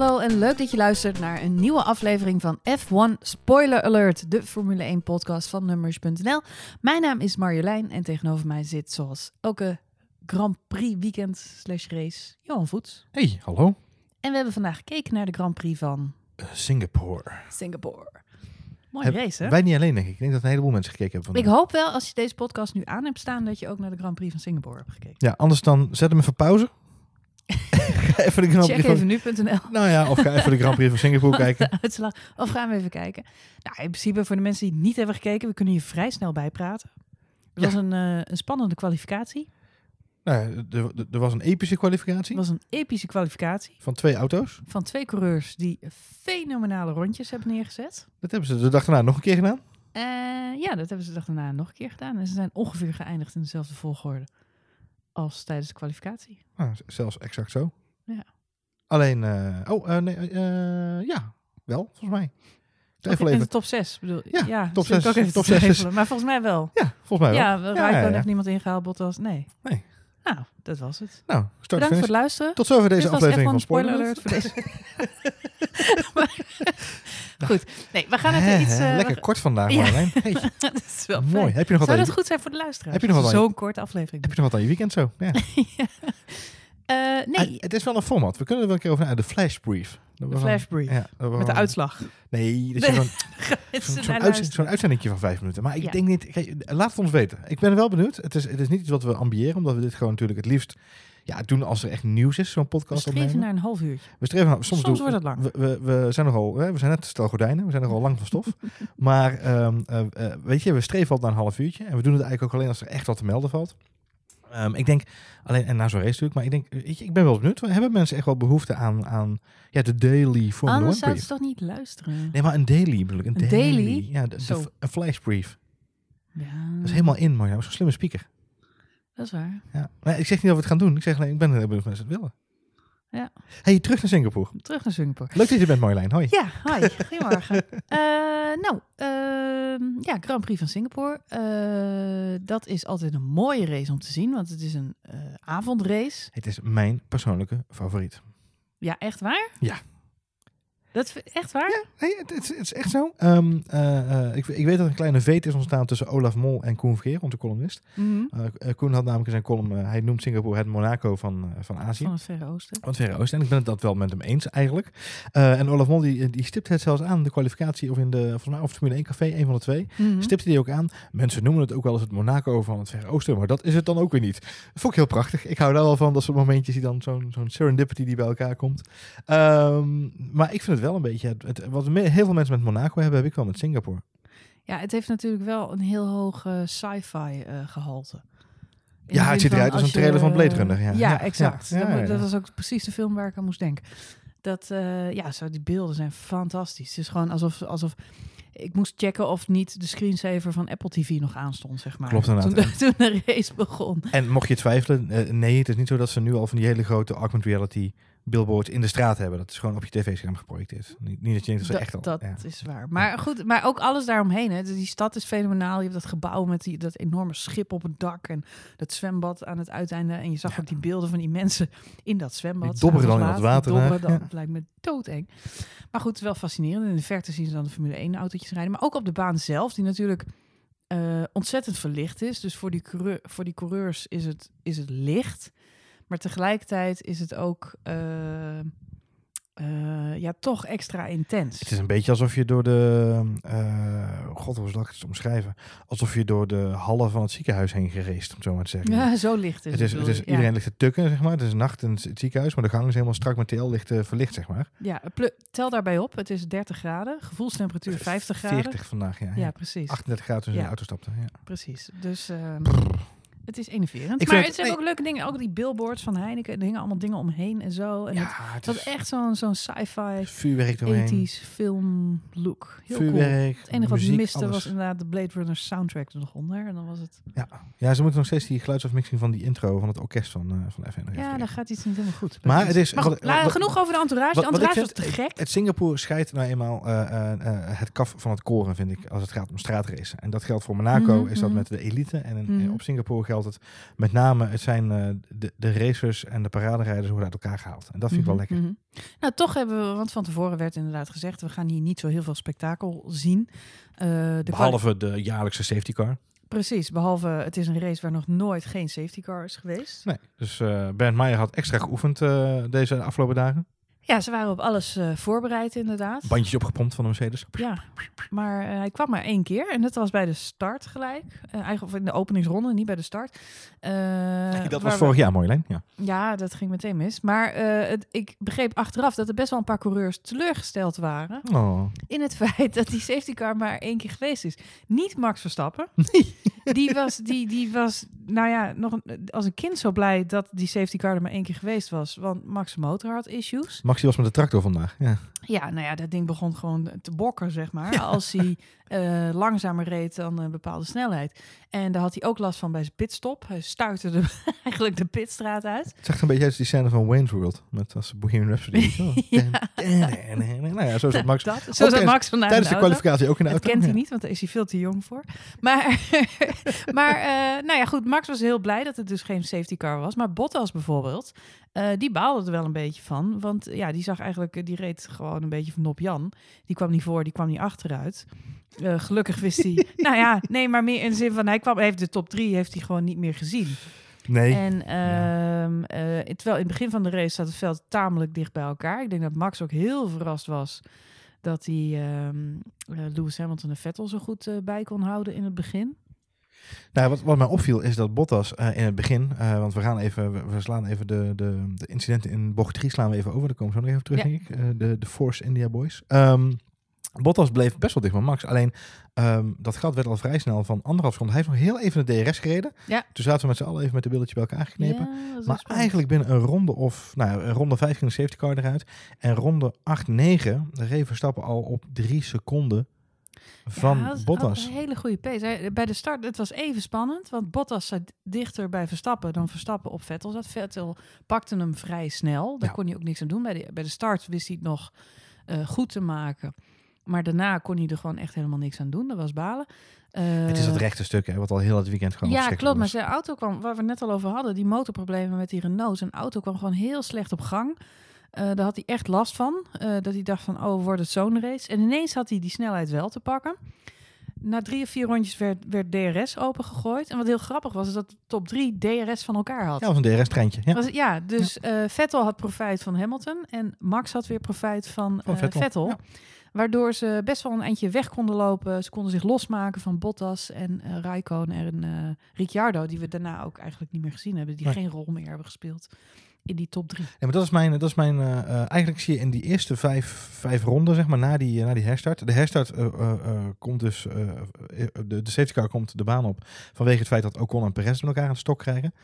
hallo en leuk dat je luistert naar een nieuwe aflevering van F1 Spoiler Alert, de Formule 1 podcast van Numbers.nl. Mijn naam is Marjolein en tegenover mij zit zoals elke Grand Prix weekend slash race Johan Voets. Hey, hallo. En we hebben vandaag gekeken naar de Grand Prix van Uh, Singapore. Singapore. Mooie Heb- race hè? Wij niet alleen, denk ik. Ik denk dat een heleboel mensen gekeken hebben. Ik hoop wel als je deze podcast nu aan hebt staan dat je ook naar de Grand Prix van Singapore hebt gekeken. Ja, anders dan zet hem even pauze. Even de Grand Check Prix even nu.nl. Nou ja, of ga even de Grand Prix van Singapore kijken. de uitslag. Of gaan we even kijken. Nou, in principe voor de mensen die het niet hebben gekeken, we kunnen hier vrij snel bijpraten. Het Ja. was een, eh, een spannende kwalificatie. Nou, er was een epische kwalificatie Het was een epische kwalificatie van twee auto's. van twee coureurs die fenomenale rondjes hebben neergezet. Dat hebben ze de dag daarna nog een keer gedaan. Eh, ja, dat hebben ze de dag daarna nog een keer gedaan. En ze zijn ongeveer geëindigd in dezelfde volgorde als tijdens de kwalificatie. Z- zelfs exact zo. Ja. Alleen, eh, oh, eh, nee, eh, ja, wel, volgens mij. Twijfel in even. de top 6 bedoel Ja, ja top zit ik zes- ook even top te zes is- twijfelen, Maar volgens mij wel. Ja, volgens mij wel. Ja, Ja, Rijkoon ja, ja. heeft niemand ingehaald, Bottas. Nee. Nee. Nou, dat was het. Nou, start Bedankt voor het luisteren. Tot zover deze Dit aflevering F1 van spoiler alert voor deze. Goed, nee, we gaan het Hè, iets. eh, Lekker kort vandaag, Ja. Hey, dat is wel mooi. fijn. Heb je nog wat Zou dat goed zijn voor de luisteraar? Heb je nog wat je- Zo'n korte aflevering. heb je nog wat aan je weekend zo? Ja. Eh, nee, Ah, het is wel een format. We kunnen er wel een keer over naar de flash brief. Dat de was flash een- brief. Ja, met de uitslag. Nee, dat is zo'n zo'n uitzend, luisteren. zo'n uitzendingje van vijf minuten. Maar ik Ja. denk niet... Kijk, laat het ons weten. Ik ben wel benieuwd. Het is, het is niet iets wat we ambiëren, omdat we dit gewoon natuurlijk het liefst ja, doen als er echt nieuws is, zo'n We podcast streven opnemen. naar een half uurtje. We streven soms, Soms doen- wordt het lang. We, we, we zijn nogal, we zijn net stel gordijnen, we zijn nogal lang van stof. maar ehm, eh, eh, weet je, we streven altijd naar een half uurtje. En we doen het eigenlijk ook alleen als er echt wat te melden valt. Ehm, ik denk, alleen, en na zo'n race natuurlijk, maar ik denk, weet je, ik ben wel benieuwd. Hebben mensen echt wel behoefte aan, aan ja, de daily Formula Anders 1 zouden ze toch niet luisteren? Nee, maar een daily bedoel ik. Een, Een daily? Ja, de, de- Zo. een flash brief. Ja, Dat is helemaal in, maar ja, zo'n slimme speaker. Dat is waar. Ja. Maar ik zeg niet dat we het gaan doen. Ik zeg alleen, ik ben er heel benieuwd of mensen het willen. Ja. Hey, terug naar Singapore. Terug naar Singapore. Leuk dat je bent, Marjolein. Hoi. Ja, hi. Goedemorgen. Eh, nou, ehm, ja, Grand Prix van Singapore. Eh, dat is altijd een mooie race om te zien, want het is een eh, avondrace. Het is mijn persoonlijke favoriet. Ja, echt waar? Ja. Dat is echt waar? Nee, het, het, het is echt zo. Ehm, eh, eh, ik, ik weet dat er een kleine veet is ontstaan tussen Olaf Mol en Koen Vergeer, onze columnist. Eh, Koen had namelijk in zijn column, hij noemt Singapore het Monaco van, van Azië. Van het Verre Oosten. Van het Verre Oosten. En ik ben het dat wel met hem eens eigenlijk. En Olaf Mol die, die stipt het zelfs aan, de kwalificatie of in de, volgens mij, of Formule 1 café, een van de twee. Mhm. Stipte die ook aan. Mensen noemen het ook wel eens het Monaco van het Verre Oosten, maar dat is het dan ook weer niet. Dat vond ik heel prachtig. Ik hou daar wel van, dat soort momentjes die dan zo'n zo'n serendipity die bij elkaar komt. Ehm, maar ik vind het wel een beetje, het, het- wat me- heel veel mensen met Monaco hebben, heb ik wel met Singapore. Ja, het heeft natuurlijk wel een heel hoog eh, sci-fi eh, gehalte. In Ja, het ziet eruit als een trailer van Blade Runner, ja. Ja, Ja, exact. ja, dat, dat was ook precies de film waar ik aan moest denken. Dat, eh, ja, zo, die beelden zijn fantastisch. Het is gewoon alsof, alsof ik moest checken of niet de screensaver van Apple TV nog aanstond, zeg maar. Klopt inderdaad. Toen, de- toen de race begon. En mocht je twijfelen, eh, nee, het is niet zo dat ze nu al van die hele grote augmented reality billboards in de straat hebben. Dat is gewoon op je tv-scherm geprojecteerd. Niet, niet dat je denkt dat ze Dat, echt al... dat ja. is waar. Maar goed, maar ook alles daaromheen. Hè. Die stad is fenomenaal. Je hebt dat gebouw met die, dat enorme schip op het dak en dat zwembad aan het uiteinde. En je zag Ja. ook die beelden van die mensen in dat zwembad. Die dobberen dan in dat water dobberen dan. Het lijkt me doodeng. Maar goed, wel fascinerend. In de verte zien ze dan de Formule 1 autootjes rijden. Maar ook op de baan zelf, die natuurlijk eh, ontzettend verlicht is. Dus voor die, coureur, voor die coureurs is het, is het licht. Maar tegelijkertijd is het ook eh, eh, ja, toch extra intens. Het is een beetje alsof je door de... eh, God, hoe zal ik het omschrijven? Alsof je door de hallen van het ziekenhuis heen gereest, om zo maar te zeggen. Ja, zo licht is Het is, het bedoel is, je. iedereen ligt te tukken, zeg maar. Het is nacht in het ziekenhuis, maar de gang is helemaal strak met TL licht eh, verlicht, zeg maar. Ja, tel daarbij op. Het is 30 graden. Gevoelstemperatuur 50 graden. 40 vandaag, ja. Ja, ja. precies. 38 graden toen ze in de auto stapten. Ja. Precies. Dus ehm. Het is enerverend. Ik maar het zijn ook leuke dingen. Ook die billboards van Heineken. Er hingen allemaal dingen omheen en zo. En het, ja, het is echt zo'n zo'n sci-fi, vuurwerk. 80s film look. Heel cool. vuurwerk, Het enige wat miste alles. was inderdaad de Blade Runner soundtrack er nog onder. En dan was het... Ja. ja, ze moeten nog steeds die geluidsafmixing van die intro van het orkest van, eh van F1 nog even Ja, daar gaat iets niet helemaal goed. Maar het is- Maar goed, wat- la- wat- genoeg over de entourage. Wat- entourage was vind- te gek. Het Singapore scheidt nou eenmaal eh, eh, het kaf van het koren, vind ik, als het gaat om straatracen. En dat geldt voor Monaco, Mhm, is dat mhm. met de elite. En in- Mhm. op Singapore geldt het met name, het zijn eh, de, de racers en de paraderijders worden uit elkaar gehaald. En dat vind ik wel Mhm, lekker. mhm. Nou, toch hebben we, want van tevoren werd inderdaad gezegd, we gaan hier niet zo heel veel spektakel zien. Eh, de Behalve de jaarlijkse safety car. Precies, behalve het is een race waar nog nooit geen safety car is geweest. Nee, dus eh Bernd Meijer had extra geoefend deze afgelopen dagen. Ja, ze waren op alles eh, voorbereid inderdaad. Bandjes opgepompt van de Mercedes. Ja, maar eh, hij kwam maar één keer en dat was bij de start gelijk. Eh, eigenlijk of in de openingsronde, niet bij de start. Dat was we- vorig jaar, Marjolein. Ja. Ja, dat ging meteen mis. Maar het, ik begreep achteraf dat er best wel een paar coureurs teleurgesteld waren Oh. in het feit dat die safety car maar één keer geweest is. Niet Max Verstappen. Die was, die, die was, nou ja, nog een, als een kind zo blij dat die safety car er maar één keer geweest was. Want Max' motor had issues. Maxi was met de tractor vandaag. Ja. Ja, nou ja, dat ding begon gewoon te bokken, zeg maar. Als hij eh, langzamer reed dan een bepaalde snelheid. En daar had hij ook last van bij zijn pitstop. Hij stuitte de, eigenlijk de pitstraat uit. Het zag er een beetje uit die scène van Wayne's World. Met als Bohemian Rhapsody. Oh. nou ja, zo zat Max Dat, zo zat Max vandaag tijdens de kwalificatie ook in de Dat auto. kent hij Ja. niet, want daar is hij veel te jong voor. Maar, maar eh, nou ja, goed, Max was heel blij dat het dus geen safety car was. Maar Bottas bijvoorbeeld, eh, die baalde er wel een beetje van. Want ja, die zag eigenlijk, die reed gewoon een beetje van Nop Jan. Die kwam niet voor, die kwam niet achteruit. Eh, gelukkig wist hij, nou ja, nee, maar meer in de zin van, hij kwam, heeft de top drie, heeft hij gewoon niet meer gezien. Nee. En ehm, eh, terwijl in het begin van de race staat het veld tamelijk dicht bij elkaar. Ik denk dat Max ook heel verrast was dat hij ehm, eh, Lewis Hamilton en Vettel zo goed bij kon houden in het begin. Nou, wat, wat mij opviel is dat Bottas eh, in het begin, eh, want we gaan even, we, slaan even de, de, de incidenten in bocht 3 slaan we even over. Daar komen we zo nog even terug, Ja. denk ik. Eh, de, de Force India Boys. Ehm, Bottas bleef best wel dicht bij Max. Alleen ehm, dat gat werd al vrij snel van anderhalf seconde. Hij heeft nog heel even de DRS gereden. Ja. Toen zaten we met z'n allen even met de billetje bij elkaar geknepen. Ja, Maar eigenlijk binnen een ronde of, nou, ja, ronde 5 ging de safety car eruit. En ronde 8, 9 reed Verstappen al op drie seconden van Ja, Bottas. Een hele goede pace. Bij de start, het was even spannend, want Bottas zat dichter bij Verstappen dan Verstappen op Vettel zat. Vettel pakte hem vrij snel. Daar Ja. kon hij ook niks aan doen. Bij de, bij de start wist hij het nog eh, goed te maken. Maar daarna kon hij er gewoon echt helemaal niks aan doen. Dat was balen. het is dat Eh, rechte stuk, hè, wat al heel het weekend gewoon Ja, klopt. Maar zijn auto kwam, waar we het net al over hadden, die motorproblemen met die Renault. Zijn auto kwam gewoon heel slecht op gang. Eh, daar had hij echt last van. Eh, dat hij dacht van, oh, wordt het zo'n race? En ineens had hij die snelheid wel te pakken. Na drie of vier rondjes werd, werd DRS opengegooid. En wat heel grappig was, is dat de top drie DRS van elkaar had. Ja, was een DRS-treintje. Ja. Was, ja, dus eh, Vettel had profijt van Hamilton en Max had weer profijt van Van Vettel, Vettel. ja. Waardoor ze best wel een eindje weg konden lopen. Ze konden zich losmaken van Bottas en Raikkonen en Ricciardo, die we daarna ook eigenlijk niet meer gezien hebben, die Nee. geen rol meer hebben gespeeld in die top drie. Ja, maar dat is mijn, dat is mijn eh, eh, eigenlijk zie je in die eerste vijf, vijf ronden, zeg maar, na die, eh, na die herstart. De herstart komt dus, de, de safety car komt de baan op vanwege het feit dat Ocon en Perez met elkaar aan de stok krijgen.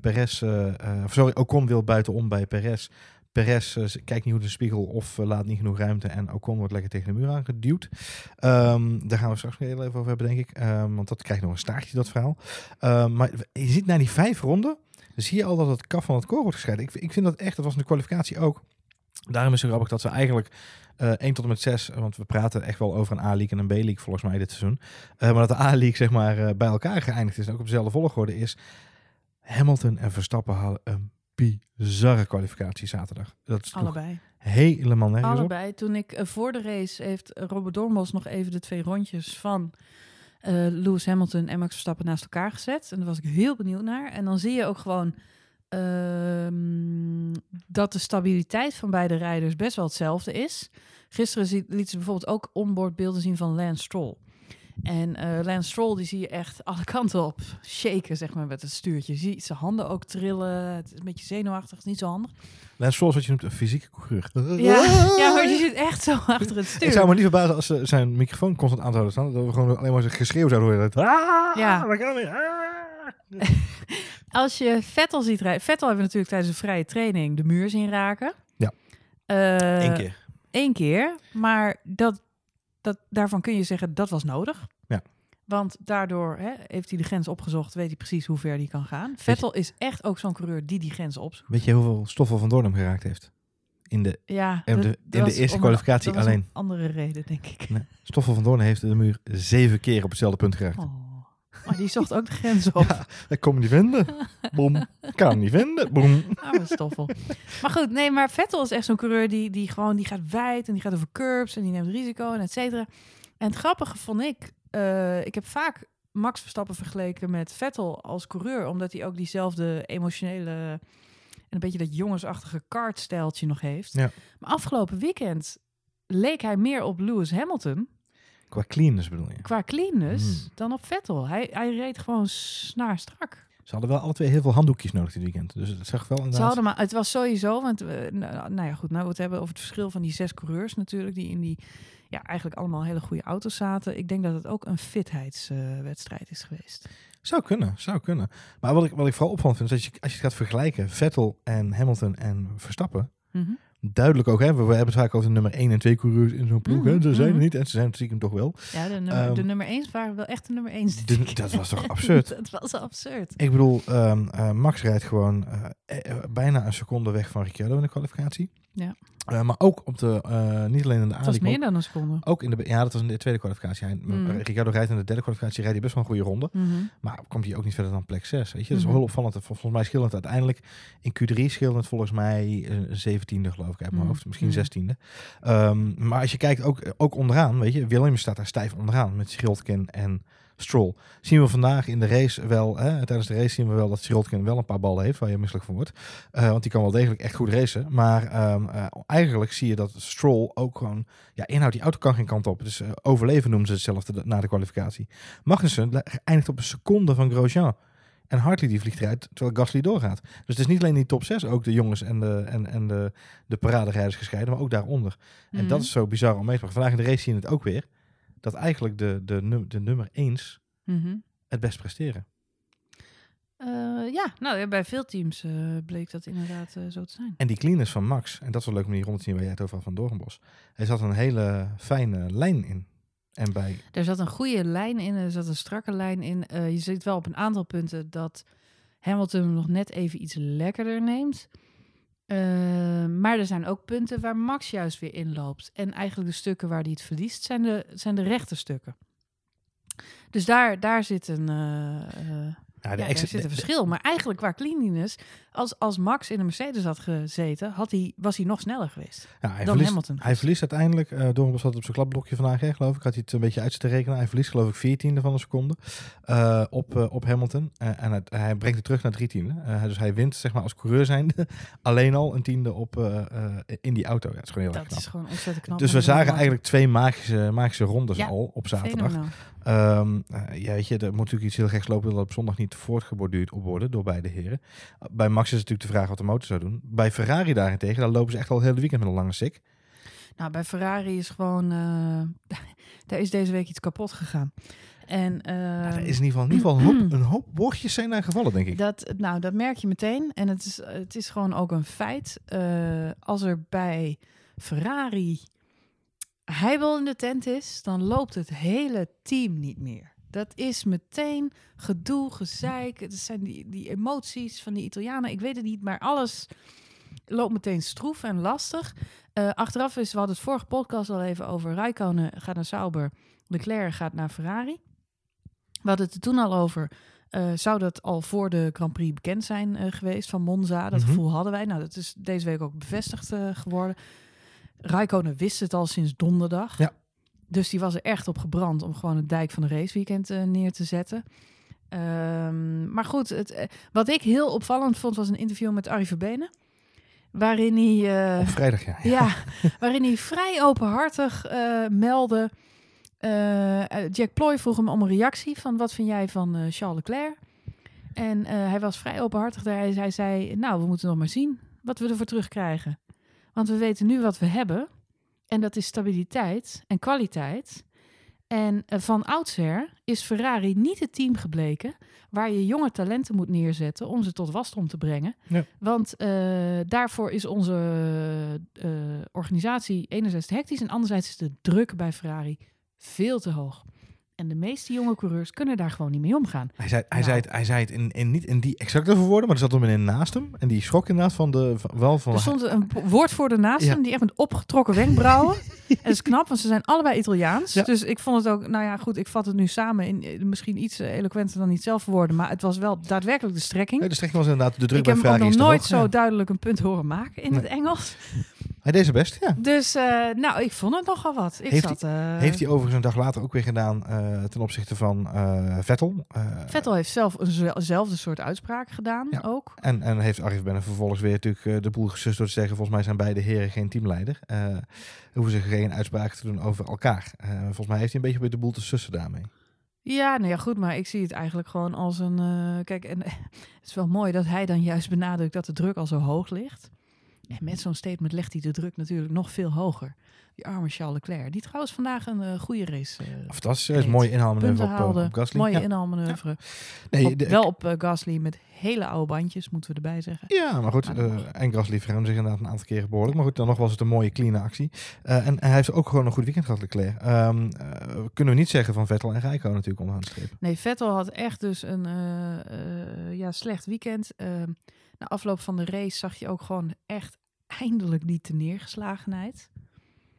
Perez, sorry, Ocon wil buitenom bij Perez. Perez kijkt niet goed in de spiegel of laat niet genoeg ruimte en Ocon wordt lekker tegen de muur aangeduwd. Ehm, daar gaan we straks nog even over hebben, denk ik. Ehm, want dat krijgt nog een staartje, dat verhaal. Ehm, maar je ziet na die vijf ronden, zie je al dat het kaf van het koor wordt gescheiden. Ik, ik vind dat echt, dat was in de kwalificatie ook. Daarom is het grappig dat ze eigenlijk eh 1 tot en met 6, want we praten echt wel over een A-league en een B-league volgens mij dit seizoen. Eh, maar dat de A-league zeg maar eh, bij elkaar geëindigd is en ook op dezelfde volgorde is. Hamilton en Verstappen hadden een bizarre kwalificatie zaterdag. Dat is Allebei. helemaal nergens op. Allebei. Toen ik voor de race heeft Robert Dormos nog even de twee rondjes van Lewis Hamilton en Max Verstappen naast elkaar gezet. En daar was ik heel benieuwd naar. En dan zie je ook gewoon ehm, dat de stabiliteit van beide rijders best wel hetzelfde is. Gisteren liet ze bijvoorbeeld ook onboardbeelden zien van Lance Stroll. En eh Lance Stroll, die zie je echt alle kanten op shaken, zeg maar, met het stuurtje. Je ziet zijn handen ook trillen. Het is een beetje zenuwachtig, het is niet zo handig. Lance Stroll is wat je noemt een fysieke coureur. Ja, ja, maar je zit echt zo achter het stuur. Ik zou me niet verbazen als ze zijn microfoon constant aan zouden staan. Dat we gewoon alleen maar zijn geschreeuw zouden horen. Dat, ah, Ja. ah. Als je Vettel ziet rijden... Vettel hebben we natuurlijk tijdens een vrije training de muur zien raken. Ja. Eh, Eén keer. Eén keer. Maar dat, dat, daarvan kun je zeggen, dat was nodig. Ja. Want daardoor hè, heeft hij de grens opgezocht, weet hij precies hoe ver hij kan gaan. Vettel is echt ook zo'n coureur die die grens opzoekt. Weet je hoeveel Stoffel van Doorn hem geraakt heeft? In de, Ja, de- in de eerste kwalificatie een, alleen. een andere reden, denk ik. nee, Stoffel van Doorn heeft de muur zeven keer op hetzelfde punt geraakt. Oh. Maar die zocht ook de grens op. Ja, kon me niet vinden. Boom. Kan hem niet vinden. Boom. Arme stoffel. Maar goed, nee, maar Vettel is echt zo'n coureur die, die gewoon die gaat wijd en die gaat over curbs en die neemt risico en et cetera. En het grappige vond ik, eh, ik heb vaak Max Verstappen vergeleken met Vettel als coureur, omdat hij ook diezelfde emotionele en een beetje dat jongensachtige kartstijltje nog heeft. Ja. Maar afgelopen weekend leek hij meer op Lewis Hamilton Qua cleanness bedoel je? qua cleanness Hmm. dan op Vettel. Hij, hij reed gewoon snaar strak. Ze hadden wel alle twee heel veel handdoekjes nodig dit weekend. Dus het zegt wel Ze inderdaad... hadden maar, het was sowieso, want we, nou, nou ja, goed, nou we het hebben over het verschil van die zes coureurs natuurlijk, die in die, ja, eigenlijk allemaal hele goede auto's zaten. Ik denk dat het ook een fitheidswedstrijd is geweest. Zou kunnen, zou kunnen. Maar wat ik, wat ik vooral opvallend vind, is dat je, als je het gaat vergelijken, Vettel en Hamilton en Verstappen, Mhm. Duidelijk ook, hè, we, we hebben het vaak over de nummer 1 en 2 coureurs in zo'n ploeg. hè. Mhm, Ze zijn er mhm. niet en ze zijn het stiekem toch wel. Ja, de nummer, Ehm, de nummer 1 waren wel echt de nummer 1. De- dat was toch absurd? dat was absurd. Ik bedoel, ehm, eh, Max rijdt gewoon eh, eh, bijna een seconde weg van Ricciardo in de kwalificatie. Ja. Maar ook op de, niet alleen in de Het was aanloop, meer dan een seconde. ook in de, ja, dat was in de tweede kwalificatie. Hij, Mm. Ricciardo rijdt in de derde kwalificatie, rijdt hij best wel een goede ronde. Mhm. Maar komt hij ook niet verder dan plek 6. Weet je, dat is Mhm. heel opvallend. Vol- Volgens mij scheelt het uiteindelijk in Q3 scheelt het volgens mij een zeventiende geloof ik uit mijn Mhm. hoofd, misschien Mhm. zestiende. Ehm, maar als je kijkt ook, ook onderaan, weet je, Williams staat daar stijf onderaan met Schildkin en Stroll. Zien we vandaag in de race wel, hè, tijdens de race zien we wel dat Schildkin wel een paar ballen heeft waar je misselijk van wordt. Eh, want die kan wel degelijk echt goed racen. Maar ehm, eh, eigenlijk zie je dat Stroll ook gewoon, ja, inhoud die auto kan geen kant op. Dus eh, overleven noemen ze hetzelfde na de kwalificatie. Magnussen eindigt op een seconde van Grosjean. En Hartley die vliegt eruit terwijl Gasly doorgaat. Dus het is niet alleen die top 6, ook de jongens en de, en, en de, de paraderijders gescheiden, maar ook daaronder. En Mhm. dat is zo bizar om mee te maken. Vandaag in de race zie je het ook weer. Dat eigenlijk de, de, num- de nummer 1 Mhm. het best presteren. Eh, ja, nou ja, bij veel teams eh, bleek dat inderdaad eh, zo te zijn. En die cleanness van Max, en dat is wel leuk om die rond te zien waar jij het over had van Doornbos. Hij zat een hele fijne lijn in. En bij Er zat een goede lijn in, er zat een strakke lijn in. Eh, je ziet wel op een aantal punten dat Hamilton nog net even iets lekkerder neemt. Eh, maar er zijn ook punten waar Max juist weer inloopt. En eigenlijk de stukken waar hij het verliest, zijn de, zijn de rechte stukken. Dus daar, daar zit een, eh, ja, daar zit een verschil. Maar eigenlijk qua cleanliness, als, als Max in een Mercedes had gezeten, had hij, was hij nog sneller geweest ja, hij, dan verliest, Hamilton. hij verliest uiteindelijk, eh Doornbos had op zijn klapblokje vandaag, hè, geloof ik, had hij het een beetje uit te rekenen. Hij verliest geloof ik 14e van een seconde eh, op, eh, op Hamilton. En het- hij brengt het terug naar drie tiende. Dus hij wint zeg maar als coureur zijnde alleen al een tiende op, in die auto. Ja, het is gewoon heel erg dat knap. is gewoon ontzettend knap. Dus we zagen eigenlijk twee magische, magische rondes Ja, al op zaterdag. Eh, ja, weet je, er moet natuurlijk iets heel geks lopen dat op zondag niet voortgeborduurd worden door beide heren. Bij Max is het natuurlijk de vraag wat de motor zou doen. Bij Ferrari daarentegen, daar lopen ze echt al het hele weekend met een lange sik. Nou, bij Ferrari is gewoon... eh, daar is deze week iets kapot gegaan. En eh, er is in ieder geval, in ieder geval een, hoop, een hoop woordjes zijn daar gevallen, denk ik. dat, nou, dat merk je meteen. En het is, het is gewoon ook een feit. eh, als er bij Ferrari hij wel in de tent is, dan loopt het hele team niet meer. Dat is meteen gedoe, gezeik. Het zijn die, die emoties van die Italianen. Ik weet het niet, maar alles loopt meteen stroef en lastig. Eh, achteraf is, we hadden het vorige podcast al even over. Rijkonen gaat naar Sauber, Leclerc gaat naar Ferrari. We hadden het er toen al over. eh, zou dat al voor de Grand Prix bekend zijn eh, geweest van Monza? Dat Mhm. gevoel hadden wij. Nou, dat is deze week ook bevestigd geworden. Rijkonen wist het al sinds donderdag. Ja. Dus die was er echt op gebrand om gewoon het dijk van de raceweekend eh, neer te zetten. Ehm, maar goed, het, eh, wat ik heel opvallend vond was een interview met Arie Verbenen. Waarin hij, Op vrijdag, ja. ja, waarin hij vrij openhartig eh, meldde. Jack Ploy vroeg hem om een reactie van wat vind jij van Charles Leclerc? En hij was vrij openhartig. Daar. Hij, hij zei, nou, we moeten nog maar zien wat we ervoor terugkrijgen. Want we weten nu wat we hebben. En dat is stabiliteit en kwaliteit. En eh, van oudsher is Ferrari niet het team gebleken waar je jonge talenten moet neerzetten om ze tot wasdom te brengen. Ja. Want eh, daarvoor is onze eh, organisatie enerzijds hectisch en anderzijds is de druk bij Ferrari veel te hoog. En de meeste jonge coureurs kunnen daar gewoon niet mee omgaan. Hij zei, hij Nou. zei het, hij zei het in, in, niet in die exacte woorden, maar er zat een meneer naast hem. En die schrok inderdaad van de, van, wel van... Er stond een woordvoerder naast Ja. hem, die echt met opgetrokken wenkbrauwen. En dat is knap, want ze zijn allebei Italiaans. Ja. Dus ik vond het ook, nou ja, goed, ik vat het nu samen in eh, misschien iets eloquenter dan niet zelf verwoorden. Maar het was wel daadwerkelijk de strekking. De strekking was inderdaad de druk ik bij heb hem ook Ferrari nog nooit hoog. zo duidelijk een punt horen maken in het Engels. Hij deed zijn best, ja. Dus, eh, nou, ik vond het nogal wat. Ik Heeft zat, eh, Heeft hij overigens een dag later ook weer gedaan eh, ten opzichte van Vettel. Vettel heeft zelf eenzelfde soort uitspraak gedaan Ja. ook. En, en heeft Arif Benne vervolgens weer natuurlijk de boel gesust door te zeggen... volgens mij zijn beide heren geen teamleider. Hoeven ze geen uitspraken te doen over elkaar. Volgens mij heeft hij een beetje de boel te sussen daarmee. Ja, nou ja, goed, maar ik zie het eigenlijk gewoon als een... kijk, en het is wel mooi dat hij dan juist benadrukt dat de druk al zo hoog ligt. En met zo'n statement legt hij de druk natuurlijk nog veel hoger. Die arme Charles Leclerc, die trouwens vandaag een eh, goede race... eh, Fantastisch, is mooie inhaalmanoeuvre op, eh, haalde, op Gasly. mooie ja. inhaalmanoeuvre. Nee, Op- de- wel op Gasly met hele oude bandjes, moeten we erbij zeggen. Ja, maar goed. Maar en Gasly verruimde zich inderdaad een aantal keren behoorlijk. Maar goed, dan nog was het een mooie, clean actie. En, hij heeft ook gewoon een goed weekend gehad, Leclerc. Ehm, eh, kunnen we niet zeggen van Vettel en Rijko natuurlijk onderaan de streep. Nee, Vettel had echt dus een ja, slecht weekend. Na afloop van de race zag je ook gewoon echt eindelijk die teneergeslagenheid.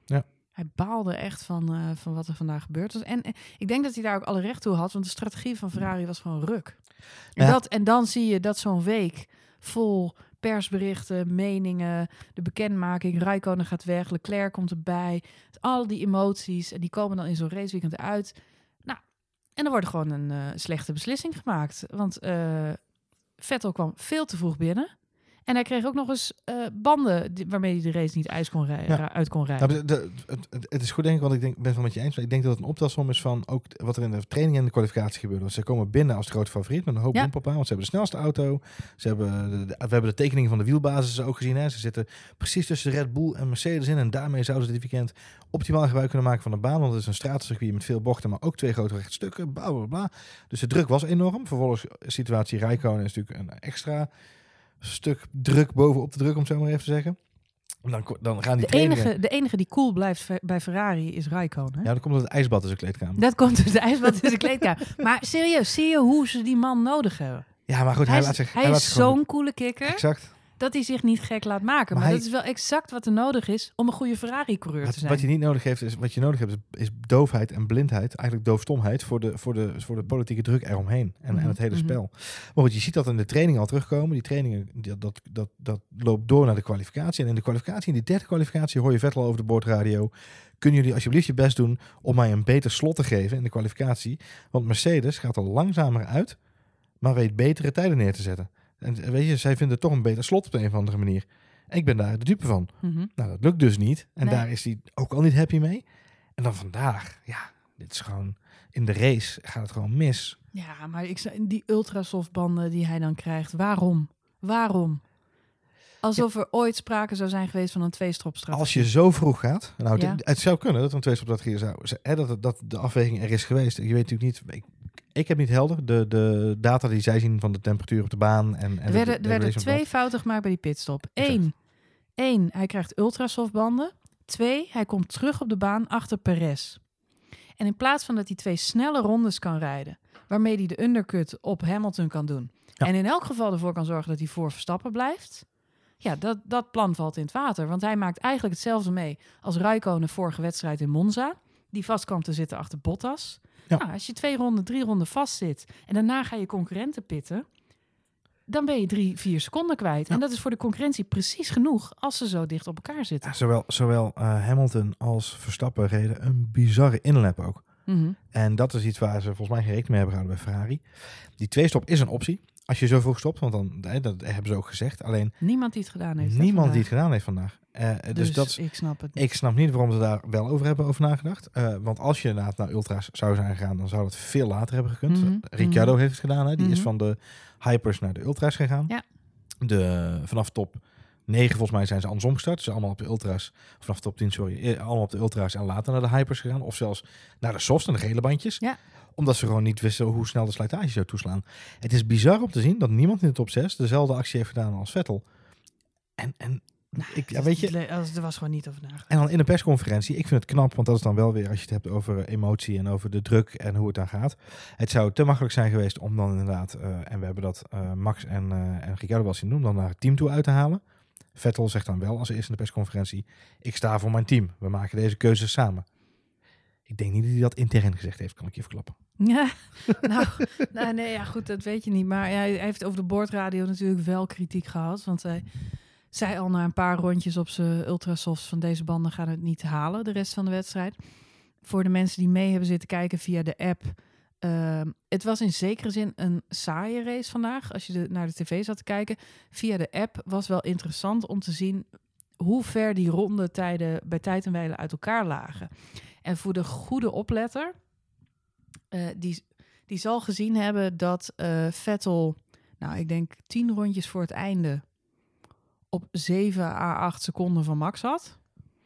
Ja. Hij baalde echt van, eh, van wat er vandaag gebeurd was. En eh, ik denk dat hij daar ook alle recht toe had, want de strategie van Ferrari was gewoon ruk. En, Ja. dat, en dan zie je dat zo'n week vol persberichten, meningen, de bekendmaking, Rijkonen gaat weg, Leclerc komt erbij, al die emoties en die komen dan in zo'n raceweekend uit. Nou, en dan wordt er gewoon een eh, slechte beslissing gemaakt, want Vettel kwam veel te vroeg binnen. En hij kreeg ook nog eens eh, banden die- waarmee hij de race niet ijs kon rij- Ja. ra- uit kon rijden. Nou, de- de- het, het- is goed denk ik, want ik denk, ben wel met je eens. Maar ik denk dat het een optelsom is van ook wat er in de training en de kwalificatie gebeurde. Want ze komen binnen als de grote favoriet met een hoop Ja. want ze hebben de snelste auto. Ze hebben de, we hebben de tekening van de wielbasis ook gezien. Hè. Ze zitten precies tussen Red Bull en Mercedes in. En daarmee zouden ze dit weekend optimaal gebruik kunnen maken van de baan. Want het is een stratencircuit met veel bochten, maar ook twee grote rechtstukken. Bla, bla, bla. Dus de druk was enorm. Vervolgens situatie Rijkonen is natuurlijk een extra stuk druk bovenop de druk, om het zo maar even te zeggen. Dan, dan gaan die de, trainingen... enige, de enige die cool blijft bij Ferrari is Rijkonen. Ja, dan komt het ijsbad in zijn kleedkamer. Dat komt dus de ijsbad in de kleedkamer. Maar serieus, zie je hoe ze die man nodig hebben? Ja, maar goed, hij, hij laat is, zich... hij laat is zo'n coole kikker Exact. Dat hij zich niet gek laat maken. Maar Maar, hij- dat is wel exact wat er nodig is om een goede Ferrari-coureur te zijn. wat je niet nodig heeft, is wat je nodig hebt, is, is doofheid en blindheid. Eigenlijk doofstomheid voor de, voor de, voor de politieke druk eromheen. En, en Mhm, het hele mhm. spel. Maar goed, je ziet dat in de training al terugkomen. Die trainingen, die- dat, dat, dat loopt door naar de kwalificatie. En in de kwalificatie, in die derde kwalificatie, hoor je Vettel over de boordradio. Kunnen jullie alsjeblieft je best doen om mij een beter slot te geven in de kwalificatie? Want Mercedes gaat er langzamer uit, maar weet betere tijden neer te zetten. En weet je, zij vinden toch een beter slot op de een of andere manier. En ik ben daar de dupe van. Mhm. Nou, dat lukt dus niet. En Nee. daar is hij ook al niet happy mee. En dan vandaag, ja, dit is gewoon... In de race gaat het gewoon mis. Ja, maar ik, zei- die ultrasoftbanden die hij dan krijgt, waarom? Waarom? Alsof er ooit sprake zou zijn geweest van een tweestropstrategie. Als je zo vroeg gaat... Nou, Ja. het, het zou kunnen dat een tweestopstrategie zou... Hè, dat, dat de afweging er is geweest. Je weet natuurlijk niet... Ik, ik heb niet helder de, de data die zij zien van de temperatuur op de baan. En, en Er de- werden, de er werden twee fouten gemaakt bij die pitstop. Eén, één, hij krijgt ultrasoftbanden. Twee, hij komt terug op de baan achter Perez. En in plaats van dat hij twee snelle rondes kan rijden, waarmee hij de undercut op Hamilton kan doen. Ja. En in elk geval ervoor kan zorgen dat hij voor Verstappen blijft. Ja, dat, dat plan valt in het water. Want hij maakt eigenlijk hetzelfde mee als Raikkonen vorige wedstrijd in Monza. Die vast kwam te zitten achter Bottas. Ja. Nou, als je twee ronden, drie ronden vast zit en daarna ga je concurrenten pitten, dan ben je drie, vier seconden kwijt. Ja. En dat is voor de concurrentie precies genoeg als ze zo dicht op elkaar zitten. Ja, zowel zowel eh, Hamilton als Verstappen reden een bizarre inlap ook. Mhm. En dat is iets waar ze volgens mij geen rekening mee hebben gehouden bij Ferrari. Die tweestop is een optie. Als je zo vroeg stopt, want dan, hè, dat hebben ze ook gezegd. Alleen Niemand die het gedaan heeft. niemand die het gedaan heeft vandaag. Eh, dus, Dus, dat is, ik snap het niet. ik snap niet waarom ze daar wel over hebben over nagedacht. Eh, want als je inderdaad naar ultra's zou zijn gegaan, dan zou het veel later hebben gekund. Mhm, Ricciardo mhm. heeft het gedaan. Hè? Die is Mhm. van de hypers naar de ultra's gegaan. Ja. De, vanaf top 9 volgens mij zijn ze andersom gestart. Dus allemaal op de ultra's. Vanaf top 10, sorry. eh, Allemaal op de ultra's en later naar de hypers gegaan. Of zelfs naar de softs en de gele bandjes. Ja. Omdat ze gewoon niet wisten hoe snel de slijtage zou toeslaan. Het is bizar om te zien dat niemand in de top 6 dezelfde actie heeft gedaan als Vettel. En, en ik, ja, weet je, als- Er was gewoon niet over nagedacht. En dan in de persconferentie, ik vind het knap, want dat is dan wel weer als je het hebt over emotie en over de druk en hoe het dan gaat. Het zou te makkelijk zijn geweest om dan inderdaad, eh, en we hebben dat eh, Max en, eh en Ricciardo wel zien doen, dan naar het team toe uit te halen. Vettel zegt dan wel als eerste in de persconferentie, ik sta voor mijn team. We maken deze keuze samen. Ik denk niet dat hij dat intern gezegd heeft, kan ik je verklappen. Ja, nou, nou, nee, ja, goed, dat weet je niet. Maar hij heeft over de boordradio natuurlijk wel kritiek gehad. Want hij zei al na een paar rondjes op zijn ultrasofts van deze banden gaan het niet halen, de rest van de wedstrijd. Voor de mensen die mee hebben zitten kijken via de app. ehm, het was in zekere zin een saaie race vandaag. Als je de, naar de tv zat te kijken. Via de app was wel interessant om te zien hoe ver die rondetijden bij tijd en wijle uit elkaar lagen. En voor de goede opletter, eh, die, die zal gezien hebben dat eh, Vettel, nou ik denk tien rondjes voor het einde, op 7 à 8 seconden van Max had.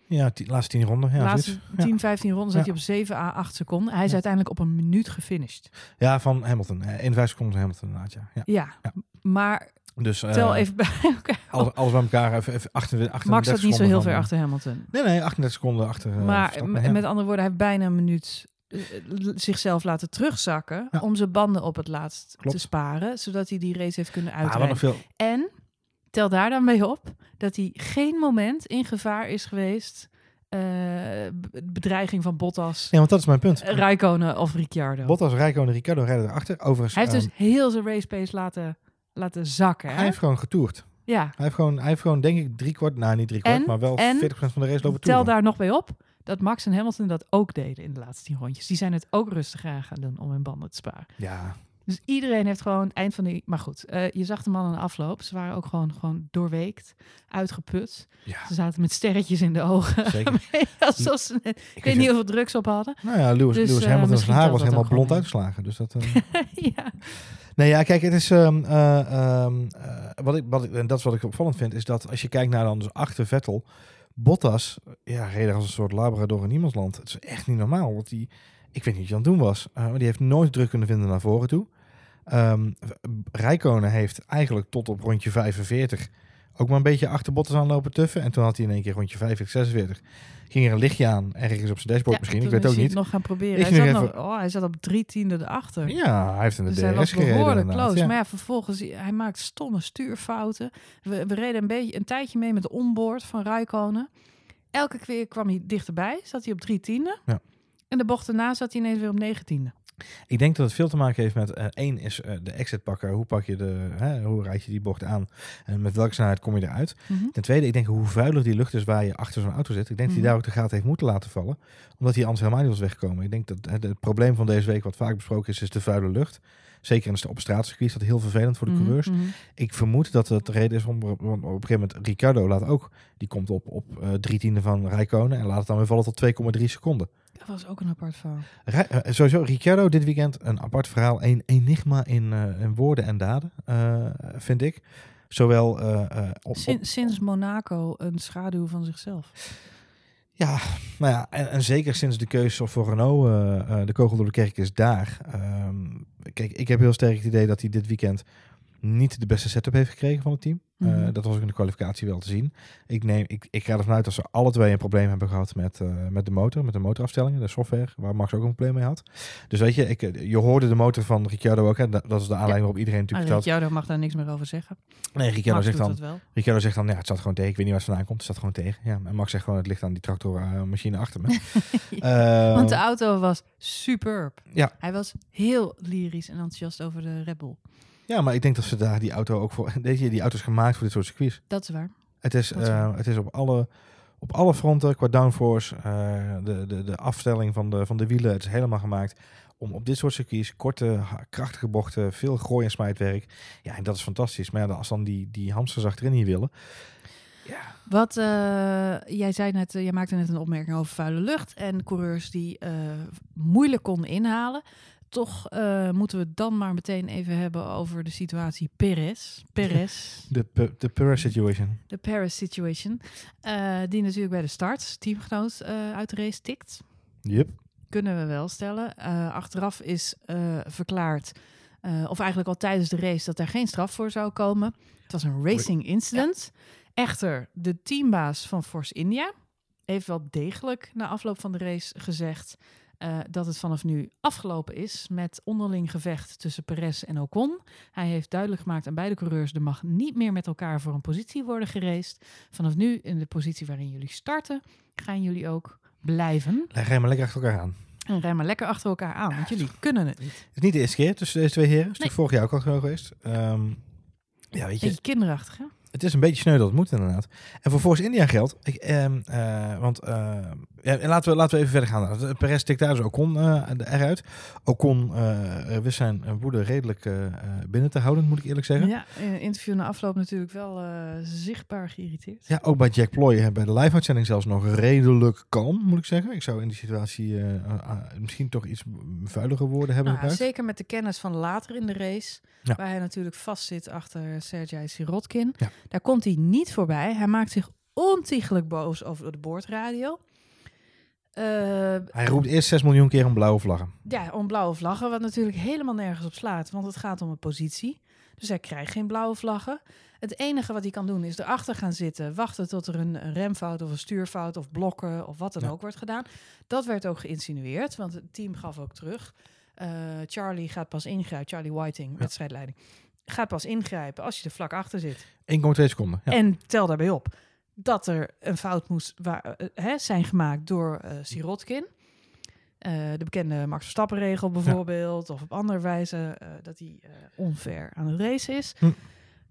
Ja, die laatste tien ronden. Ja, laatste zoiets. Ja. 10, 15 ronden zat Ja. hij op 7 à 8 seconden. Hij is Ja. uiteindelijk op een minuut gefinished. ja, van Hamilton. Eh, 51 seconden van Hamilton inderdaad. Ja, Ja. maar Dus eh, tel even bij elkaar. alles, alles bij elkaar, even, even 38, 38 Max zat niet zo heel ver achter Hamilton. Nee, nee, 38 seconden achter. eh, maar met andere woorden, hij heeft bijna een minuut eh, zichzelf laten terugzakken Ja. om zijn banden op het laatst Klopt. te sparen, zodat hij die race heeft kunnen uitrijden. En tel daar dan mee op dat hij geen moment in gevaar is geweest. bedreiging van Bottas, Ja, want dat is mijn punt. Rijkonen of Ricciardo. Bottas, Rijkonen en Ricciardo rijden erachter. Overigens, hij heeft ehm, dus heel zijn race pace laten, laten zakken. Hè? hij heeft gewoon getoerd. ja, Hij heeft gewoon, hij heeft gewoon denk ik drie kwart, nou niet drie kwart, En- maar wel en 40% van de race lopen tel toeren. daar nog bij op dat Max en Hamilton dat ook deden in de laatste tien rondjes. Die zijn het ook rustiger aan gaan doen om hun banden te sparen. Ja, Dus iedereen heeft gewoon eind van de... Maar goed, eh, je zag de mannen aan de afloop. Ze waren ook gewoon, gewoon doorweekt, uitgeput. ja, Ze zaten met sterretjes in de ogen. zeker. Alsof ze net, ik weet niet hoeveel drugs op hadden. Nou ja, Lewis, Dus, Lewis eh, Hamilton misschien zijn haar was helemaal blond uitgeslagen. Dus dat, eh, ja. Nee, ja, kijk, het is. ehm, eh, ehm, eh, wat ik, wat ik, en dat is wat ik opvallend vind, is dat als je kijkt naar dan dus achter Vettel, Bottas, ja, reed er als een soort Labrador in niemandsland. Het is echt niet normaal. Want die, ik weet niet wat hij aan het doen was, eh, maar die heeft nooit druk kunnen vinden naar voren toe. Ehm Rijkonen heeft eigenlijk tot op rondje 45 ook maar een beetje achter Bottas aan lopen tuffen. En toen had hij in één keer rondje 45, 46. Ging er een lichtje aan, ergens op zijn dashboard Ja, misschien, ik weet ook hij niet. nog gaan proberen. Hij zat, even- nog, oh, hij zat op drie tiende erachter. Ja, hij heeft in de Dus hij DRS was gereden. behoorlijk inderdaad, close. ja. Maar ja, vervolgens, hij maakt stomme stuurfouten. We, we reden een, beetje, een tijdje mee met de onboard van Rijkonen. Elke keer kwam hij dichterbij, zat hij op drie tiende. Ja. En de bocht daarna zat hij ineens weer op negentiende. Ik denk dat het veel te maken heeft met eh, één is eh, de exit pakken. Hoe pak je de, hè, hoe rijd je die bocht aan en met welke snelheid kom je eruit? Mhm. Ten tweede, ik denk hoe vuiler die lucht is waar je achter zo'n auto zit. Ik denk dat Mhm. hij daar ook de gaten heeft moeten laten vallen, omdat hij anders helemaal niet was weggekomen. Ik denk dat het, het probleem van deze week, wat vaak besproken is, is de vuile lucht. Zeker in de- op is dat heel vervelend voor de Mhm, coureurs. mhm. Ik vermoed dat het de reden is om op een gegeven moment Ricciardo laat ook, die komt op, op eh, drie tiende van Rijkonen en laat het dan weer vallen tot 2,3 seconden. Dat was ook een apart verhaal. Rij- eh, sowieso, Ricciardo dit weekend een apart verhaal. Een enigma in, eh, in woorden en daden, eh, vind ik. Zowel eh, eh, op, Sinds, Monaco een schaduw van zichzelf. ja, nou ja, en, en zeker sinds de keuze voor Renault, eh, eh, de kogel door de kerk is daar. Ehm, kijk, ik heb heel sterk het idee dat hij dit weekend niet de beste setup heeft gekregen van het team. Eh, Mhm. dat was ook in de kwalificatie wel te zien. Ik, neem, ik, ik ga ervan uit dat ze alle twee een probleem hebben gehad met, eh, met de motor, met de motorafstellingen, de software, waar Max ook een probleem mee had. Dus weet je, ik, eh, je hoorde de motor van Ricciardo ook. Hè, dat dat is de aanleiding waarop iedereen natuurlijk Ah. Ricciardo mag daar niks meer over zeggen. Nee, Ricciardo Max zegt, dan. Ricciardo zegt dan, ja, het zat gewoon tegen. Ik weet niet waar het vandaan komt. Het staat gewoon tegen. Ja, en Max zegt gewoon, het ligt aan die tractormachine achter me. Want de auto was superb. Ja. Hij was heel lyrisch en enthousiast over de Red Bull. Ja, maar ik denk dat ze daar die auto ook voor... Weet je, die auto is gemaakt voor dit soort circuits. Dat is waar. Het is, eh, waar. het is op, alle, op alle fronten qua downforce, eh, de, de, de afstelling van de, van de wielen, het is helemaal gemaakt om op dit soort circuits, korte, krachtige bochten, veel gooi- en smijtwerk. Ja, en dat is fantastisch. Maar ja, als dan die, die hamsters achterin hier willen... Ja, Wat eh, jij zei net, eh, jij maakte net een opmerking over vuile lucht en coureurs die moeilijk konden inhalen. Toch eh, moeten we het dan maar meteen even hebben over de situatie Perez. Perez, de, de Perez situation. de Perez situation. eh, die natuurlijk bij de start, teamgenoot eh, uit de race tikt. Yep. Kunnen we wel stellen. Achteraf is verklaard of eigenlijk al tijdens de race, dat er geen straf voor zou komen. Het was een racing incident. Echter, de teambaas van Force India heeft wel degelijk na afloop van de race gezegd eh, dat het vanaf nu afgelopen is met onderling gevecht tussen Perez en Ocon. Hij heeft duidelijk gemaakt aan beide coureurs, er mag niet meer met elkaar voor een positie worden geraced. Vanaf nu in de positie waarin jullie starten, gaan jullie ook blijven. Leg jij maar lekker achter elkaar aan. En rij maar lekker achter elkaar aan, want jullie kunnen het niet. Het is niet de eerste keer tussen deze twee heren. Het is Nee. vorig jaar ook al geweest. Ehm, ja, weet je, Beetje kinderachtig, hè? Het is een beetje sneu dat het moet inderdaad. En voor Force India geldt, ik, ehm, eh, want eh, ja, laten, we, laten we even verder gaan. Perez stikt daar dus Ocon eh, eruit. Ocon wist zijn woede redelijk eh, eh, binnen te houden, moet ik eerlijk zeggen. Ja, interview na afloop natuurlijk wel eh, zichtbaar geïrriteerd. Ja, ook bij Jack Ploy eh, bij de live-uitzending zelfs nog redelijk kalm, moet ik zeggen. Ik zou in die situatie eh, eh, eh, misschien toch iets vuilere woorden hebben Nou, gebruikt. zeker met de kennis van later in de race, Ja. waar hij natuurlijk vastzit achter Sergej Sirotkin. Ja. Daar komt hij niet voorbij. Hij maakt zich ontiegelijk boos over de boordradio. Eh, Hij roept eerst 6 miljoen keer om blauwe vlaggen. ja, om blauwe vlaggen, wat natuurlijk helemaal nergens op slaat, want het gaat om een positie. Dus hij krijgt geen blauwe vlaggen. Het enige wat hij kan doen is erachter gaan zitten, wachten tot er een, een remfout of een stuurfout of blokken of wat dan Ja. ook wordt gedaan. Dat werd ook geïnsinueerd, want het team gaf ook terug. Eh, Charlie gaat pas ingrijpen, Charlie Whiting, Ja. Gaat pas ingrijpen als je er vlak achter zit. 1,2 seconden. Ja. En tel daarbij op dat er een fout moest waar, eh, hè, zijn gemaakt door eh Sirotkin. Eh, de bekende Max Verstappen-regel bijvoorbeeld. Of op andere wijze eh, dat hij eh onfair aan het race is. Hm.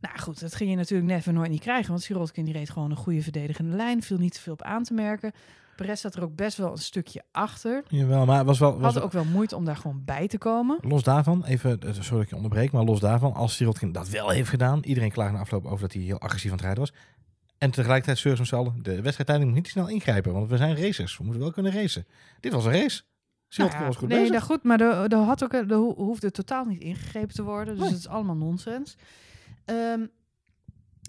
Nou goed, dat ging je natuurlijk net nooit niet krijgen. Want Sirotkin die reed gewoon een goede verdedigende lijn. Viel niet te veel op aan te merken. Perez zat er ook best wel een stukje achter. Jawel, maar het was wel... Was Had ook wel moeite om daar gewoon bij te komen. Los daarvan, even, eh, sorry dat ik je onderbreek, maar los daarvan, als Sirotkin dat wel heeft gedaan, iedereen klaagt na afloop over dat hij heel agressief aan het rijden was. En tegelijkertijd zeur zo'n de wedstrijdleiding moet niet te snel ingrijpen, want we zijn racers, we moeten wel kunnen racen. Dit was een race. Nou ja, was goed nee, bezig. dat goed, maar er, had ook, ho- hoefde totaal niet ingegrepen te worden. Dus Nee. het is allemaal nonsens. Ehm,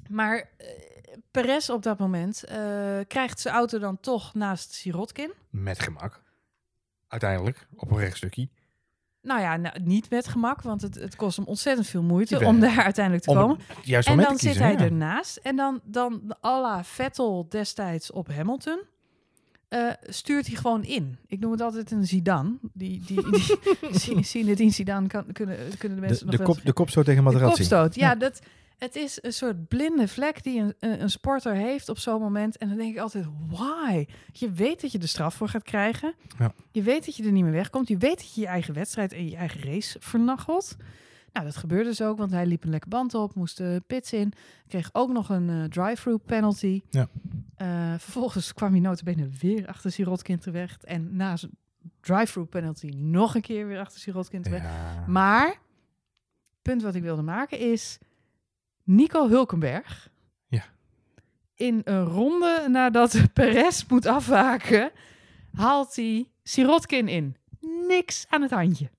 maar eh, Perez op dat moment eh, krijgt zijn auto dan toch naast Sirotkin. Met gemak. Uiteindelijk, op een rechtstukje. Nou ja, nou, niet met gemak, want het, het kost hem ontzettend veel moeite om daar uiteindelijk te Om komen. het juiste En dan zit hij ja. ernaast. En dan, dan à la Vettel destijds op Hamilton... eh, stuurt hij gewoon in. Ik noem het altijd een Zidane. Die, die, die, die Zinedine Zidane kan, kunnen, kunnen de mensen De, nog de, wel kop, de kopstoot tegen De Materazzi. kopstoot, ja, Ja. Dat, het is een soort blinde vlek die een, een, sporter heeft op zo'n moment. En dan denk ik altijd, why? Je weet dat je de straf voor gaat krijgen. Ja. Je weet dat je er niet meer wegkomt. Je weet dat je je eigen wedstrijd en je eigen race vernachelt. Nou, dat gebeurde dus ook, want hij liep een lekker band op, moest de pits in. Kreeg ook nog een eh, drive-through penalty. Ja. Eh, vervolgens kwam hij notabene weer achter Sirotkin terecht. En na zijn drive-through penalty nog een keer weer achter Sirotkin terecht. Ja. Maar, punt wat ik wilde maken is... Nico Hulkenberg... Ja. In een ronde nadat Perez moet afwaken... haalt hij Sirotkin in. Niks aan het handje.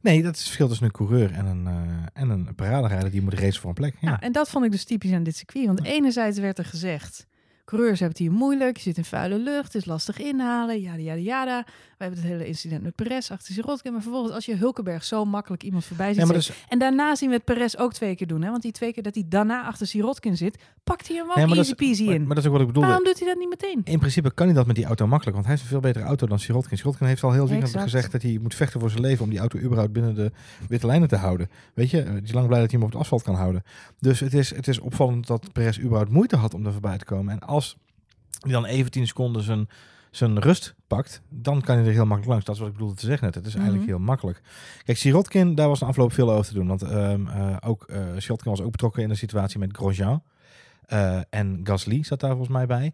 Nee, dat is het verschil tussen een coureur en een, eh en een paraderijder die moet racen voor een plek. Ja. Nou, en dat vond ik dus typisch aan dit circuit. Want enerzijds werd er gezegd... Coureurs hebben het hier moeilijk, je zit in vuile lucht, het is lastig inhalen, jada, jada, jada. We hebben het hele incident met Perez achter Sirotkin. Maar vervolgens, als je Hulkenberg zo makkelijk iemand voorbij ziet Ja, is, En daarna zien we het Perez ook twee keer doen. Hè? Want die twee keer dat hij daarna achter Sirotkin zit, pakt hij hem wel nee, easy peasy in. maar dat is ook wat ik bedoelde. Waarom doet hij dat niet meteen? In principe kan hij dat met die auto makkelijk, want hij heeft een veel betere auto dan Sirotkin. Sirotkin heeft al heel Exact. gezegd dat hij moet vechten voor zijn leven om die auto überhaupt binnen de witte lijnen te houden. Weet je, hij is lang blij dat hij hem op het asfalt kan houden. Dus het is, het is opvallend dat Perez überhaupt moeite had om er voorbij te komen. En als hij dan even 10 seconden zijn, zijn rust pakt, dan kan hij er heel makkelijk langs. Dat is wat ik bedoelde te zeggen net. Het is eigenlijk Mhm. heel makkelijk. Kijk, Sirotkin, daar was een afloop veel over te doen. Want ehm, eh, ook, Sirotkin was ook betrokken in de situatie met Grosjean. Eh, en Gasly zat daar volgens mij bij.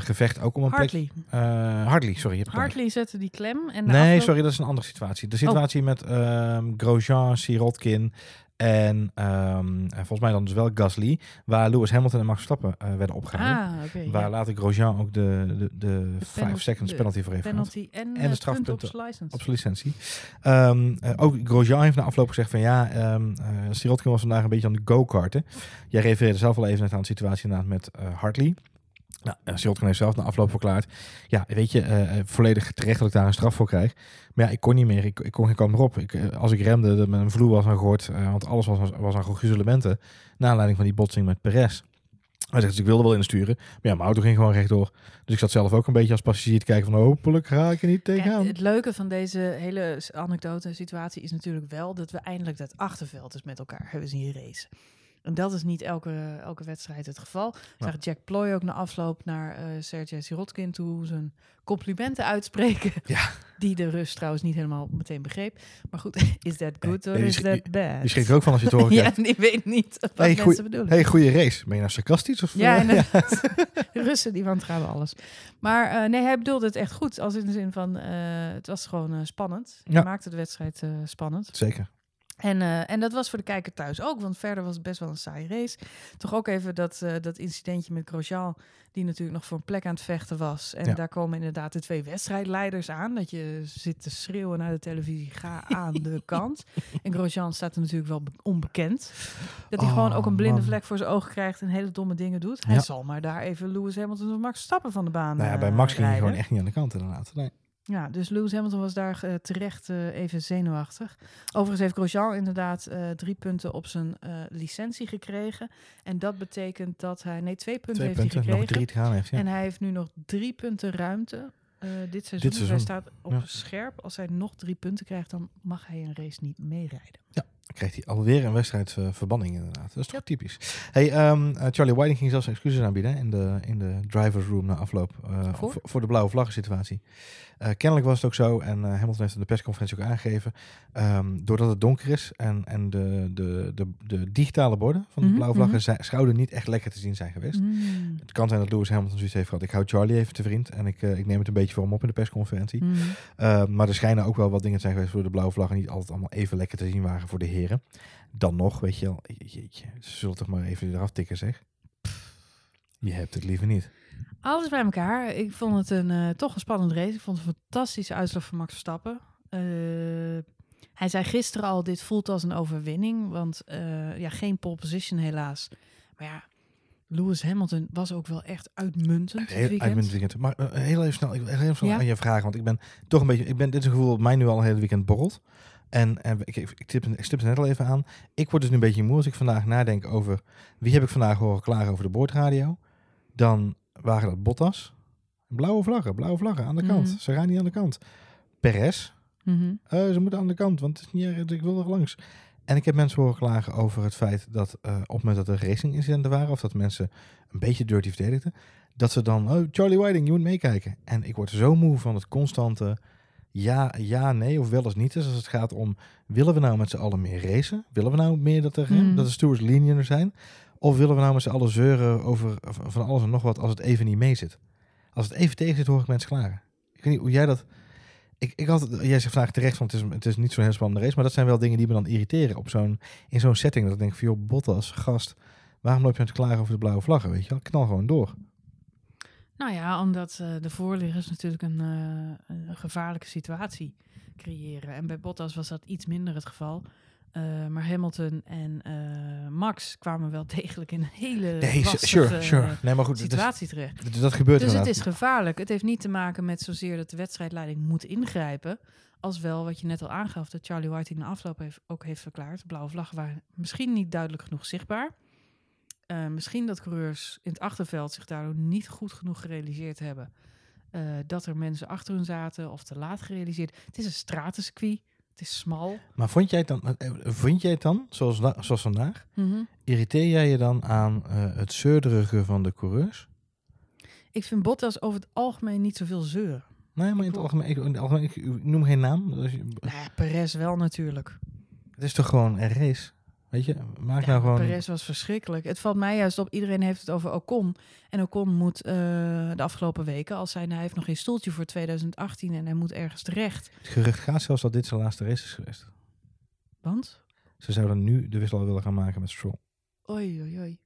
Gevecht ook om een plek. Eh, Hartley, sorry. Je hebt gelijk. Hartley zette die klem. En Nee, afloop- sorry, dat is een andere situatie. De Oh. situatie met ehm, Grosjean, Sirotkin en ehm, en volgens mij dan dus wel Gasly, waar Lewis Hamilton en Max Verstappen eh, werden opgehouden. Ah, waar ja. later Grosjean ook de, de, de, 5 penalty- seconds de penalty voor heeft. Penalty en, En de de strafpunten op zijn license. Op zijn licentie. Ehm, eh, ook Grosjean heeft na afloop gezegd van ja, ehm eh, Sirotkin was vandaag een beetje aan de go-karten. Jij refereerde zelf al even net aan de situatie inderdaad met eh, Hartley. Nou, Sirotkin heeft zelf na afloop verklaard. Ja, weet je, uh, volledig terecht dat ik daar een straf voor krijg. Maar ja, ik kon niet meer. Ik, ik kon geen kant meer op. Ik, uh, als ik remde, dat mijn vloer was aan gehoord. want alles was, was aan gruzelementen. Naar aanleiding van die botsing met Perez. Hij zegt, dus ik wilde wel insturen. Maar ja, mijn auto ging gewoon rechtdoor. Dus ik zat zelf ook een beetje als passagier te kijken van hopelijk ga ik er niet tegenaan. het leuke van deze hele anekdote situatie is natuurlijk wel dat we eindelijk dat achterveld dus met elkaar hebben zien racen. En dat is niet elke, elke wedstrijd het geval. Ik zag Jack Ploy ook na afloop naar uh, Sergej Sirotkin toe zijn complimenten uitspreken. Ja. Die de rust trouwens niet helemaal meteen begreep. Maar goed, is that good or is that bad? Je schrik ook van als je het hoort. ja, ik weet niet wat hey, mensen goeie, bedoelen. Hey, goede race. Ben je nou sarcastisch? Of, ja, uh, Russen die wantrouwen alles. Maar uh, nee, hij bedoelde het echt goed. Als in de zin van, uh, het was gewoon spannend. Hij maakte de wedstrijd spannend. Zeker. En, uh, en dat was voor de kijker thuis ook, want verder was het best wel een saai race. Toch ook even dat, uh, dat incidentje met Grosjean, die natuurlijk nog voor een plek aan het vechten was. En daar komen inderdaad de twee wedstrijdleiders aan. Dat je zit te schreeuwen naar de televisie, ga aan de kant. En Grosjean staat er natuurlijk wel onbekend. Dat hij gewoon ook een blinde vlek voor zijn ogen krijgt en hele domme dingen doet. Hij zal maar daar even Lewis Hamilton of Max Stappen van de baan Nou ja, bij Max ging hij gewoon echt niet aan de kant inderdaad. Nee. Ja, dus Lewis Hamilton was daar uh, terecht uh, even zenuwachtig. Overigens heeft Grosjean inderdaad uh, drie punten op zijn licentie gekregen. En dat betekent dat hij... Nee, twee punten twee heeft punten, hij gekregen. Nog drie te gaan heeft, ja. En hij heeft nu nog drie punten ruimte dit seizoen. Dit seizoen. Hij staat op ja. scherp. Als hij nog drie punten krijgt, dan mag hij een race niet meerijden. Ja, dan krijgt hij alweer een wedstrijdverbanning inderdaad. Dat is toch typisch. Hey, um, Charlie Whiting ging zelfs excuses aanbieden in de, in de driver's room na afloop. voor? voor de blauwe vlaggen situatie. Uh, kennelijk was het ook zo, en uh, Hamilton heeft in de persconferentie ook aangegeven, um, doordat het donker is en, en de, de, de, de digitale borden van de mm -hmm, blauwe vlaggen mm -hmm. zouden niet echt lekker te zien zijn geweest. Mm. Het kan zijn dat Lewis Hamilton zoiets heeft gehad, ik hou Charlie even te vriend en ik, ik neem het een beetje voor hem op in de persconferentie. maar er schijnen ook wel wat dingen te zijn geweest voor de blauwe vlaggen niet altijd allemaal even lekker te zien waren voor de heren. Dan nog, weet je wel, jeetje, ze zullen toch maar even eraf tikken zeg. Je hebt het liever niet. Alles bij elkaar. Ik vond het een, uh, toch een spannende race. Ik vond het een fantastische uitslag van Max Verstappen. Uh, hij zei gisteren al, dit voelt als een overwinning. Want uh, ja, geen pole position helaas. Maar ja, Lewis Hamilton was ook wel echt uitmuntend. Heel uitmuntend weekend. Maar heel even snel, ik wil heel snel ja? aan je vragen. Want ik ben toch een beetje, ik ben dit is een gevoel dat mij nu al een hele weekend borrelt. En, en ik, ik, tip, ik stip het net al even aan. Ik word dus nu een beetje moe als ik vandaag nadenk over wie heb ik vandaag horen klagen over de boordradio. Dan waren dat Bottas. Blauwe vlaggen, blauwe vlaggen aan de kant. Mm -hmm. Ze gaan niet aan de kant. Perez. Mm -hmm. uh, ze moeten aan de kant, want het is niet erg, ik wil er langs. En ik heb mensen horen klagen over het feit dat uh, op het moment dat er racing incidenten waren, of dat mensen een beetje dirty verdedigden, dat ze dan, oh, Charlie Whiting, je moet meekijken. En ik word zo moe van het constante ja, ja, nee, of wel eens niet. Dus als het gaat om, willen we nou met z'n allen meer racen? Willen we nou meer dat, er, mm. dat de stewards lenient zijn? Of willen we nou met z'n allen zeuren over van alles en nog wat als het even niet mee zit? Als het even tegen zit, hoor ik mensen klagen. Ik weet niet hoe jij dat... Ik, ik had, jij zegt vandaag terecht, want het is, het is niet zo'n heel spannende race. Maar dat zijn wel dingen die me dan irriteren op zo'n, in zo'n setting. Dat ik denk van, joh, Bottas, gast, waarom loop je aan te klagen over de blauwe vlaggen? Weet je wel, knal gewoon door. Nou ja, omdat uh, de voorliggers natuurlijk een, uh, een, gevaarlijke situatie creëren. En bij Bottas was dat iets minder het geval. Uh, maar Hamilton en Max kwamen wel degelijk in een hele nee, sure, sure. Nee, maar goed, situatie terecht. Dat gebeurt Dus het is gevaarlijk. Het heeft niet te maken met zozeer dat de wedstrijdleiding moet ingrijpen. Als wel wat je net al aangaf, dat Charlie White in de afloop heeft, ook heeft verklaard. Blauwe vlaggen waren misschien niet duidelijk genoeg zichtbaar. Uh, misschien dat coureurs in het achterveld zich daardoor niet goed genoeg gerealiseerd hebben. Uh, dat er mensen achter hun zaten of te laat gerealiseerd. Het is een stratencircuit. Het is smal. Maar vond jij het dan, vond jij het dan zoals, zoals vandaag? Mm -hmm. Irriteer jij je dan aan uh, het zeurderige van de coureurs? Ik vind Bottas over het algemeen niet zoveel zeuren. Nee, maar in het algemeen, ik, in het algemeen, ik noem geen naam. Nou ja, Perez wel natuurlijk. Het is toch gewoon een race? Weet je, maak ja, nou gewoon... Perez was verschrikkelijk. Het valt mij juist op, iedereen heeft het over Ocon. En Ocon moet uh, de afgelopen weken, als hij, hij heeft nog geen stoeltje voor 2018 en hij moet ergens terecht. Het gerucht gaat zelfs dat dit zijn laatste race is geweest. Want? Ze zouden nu de wissel willen gaan maken met Stroll. Oei, oei, oei.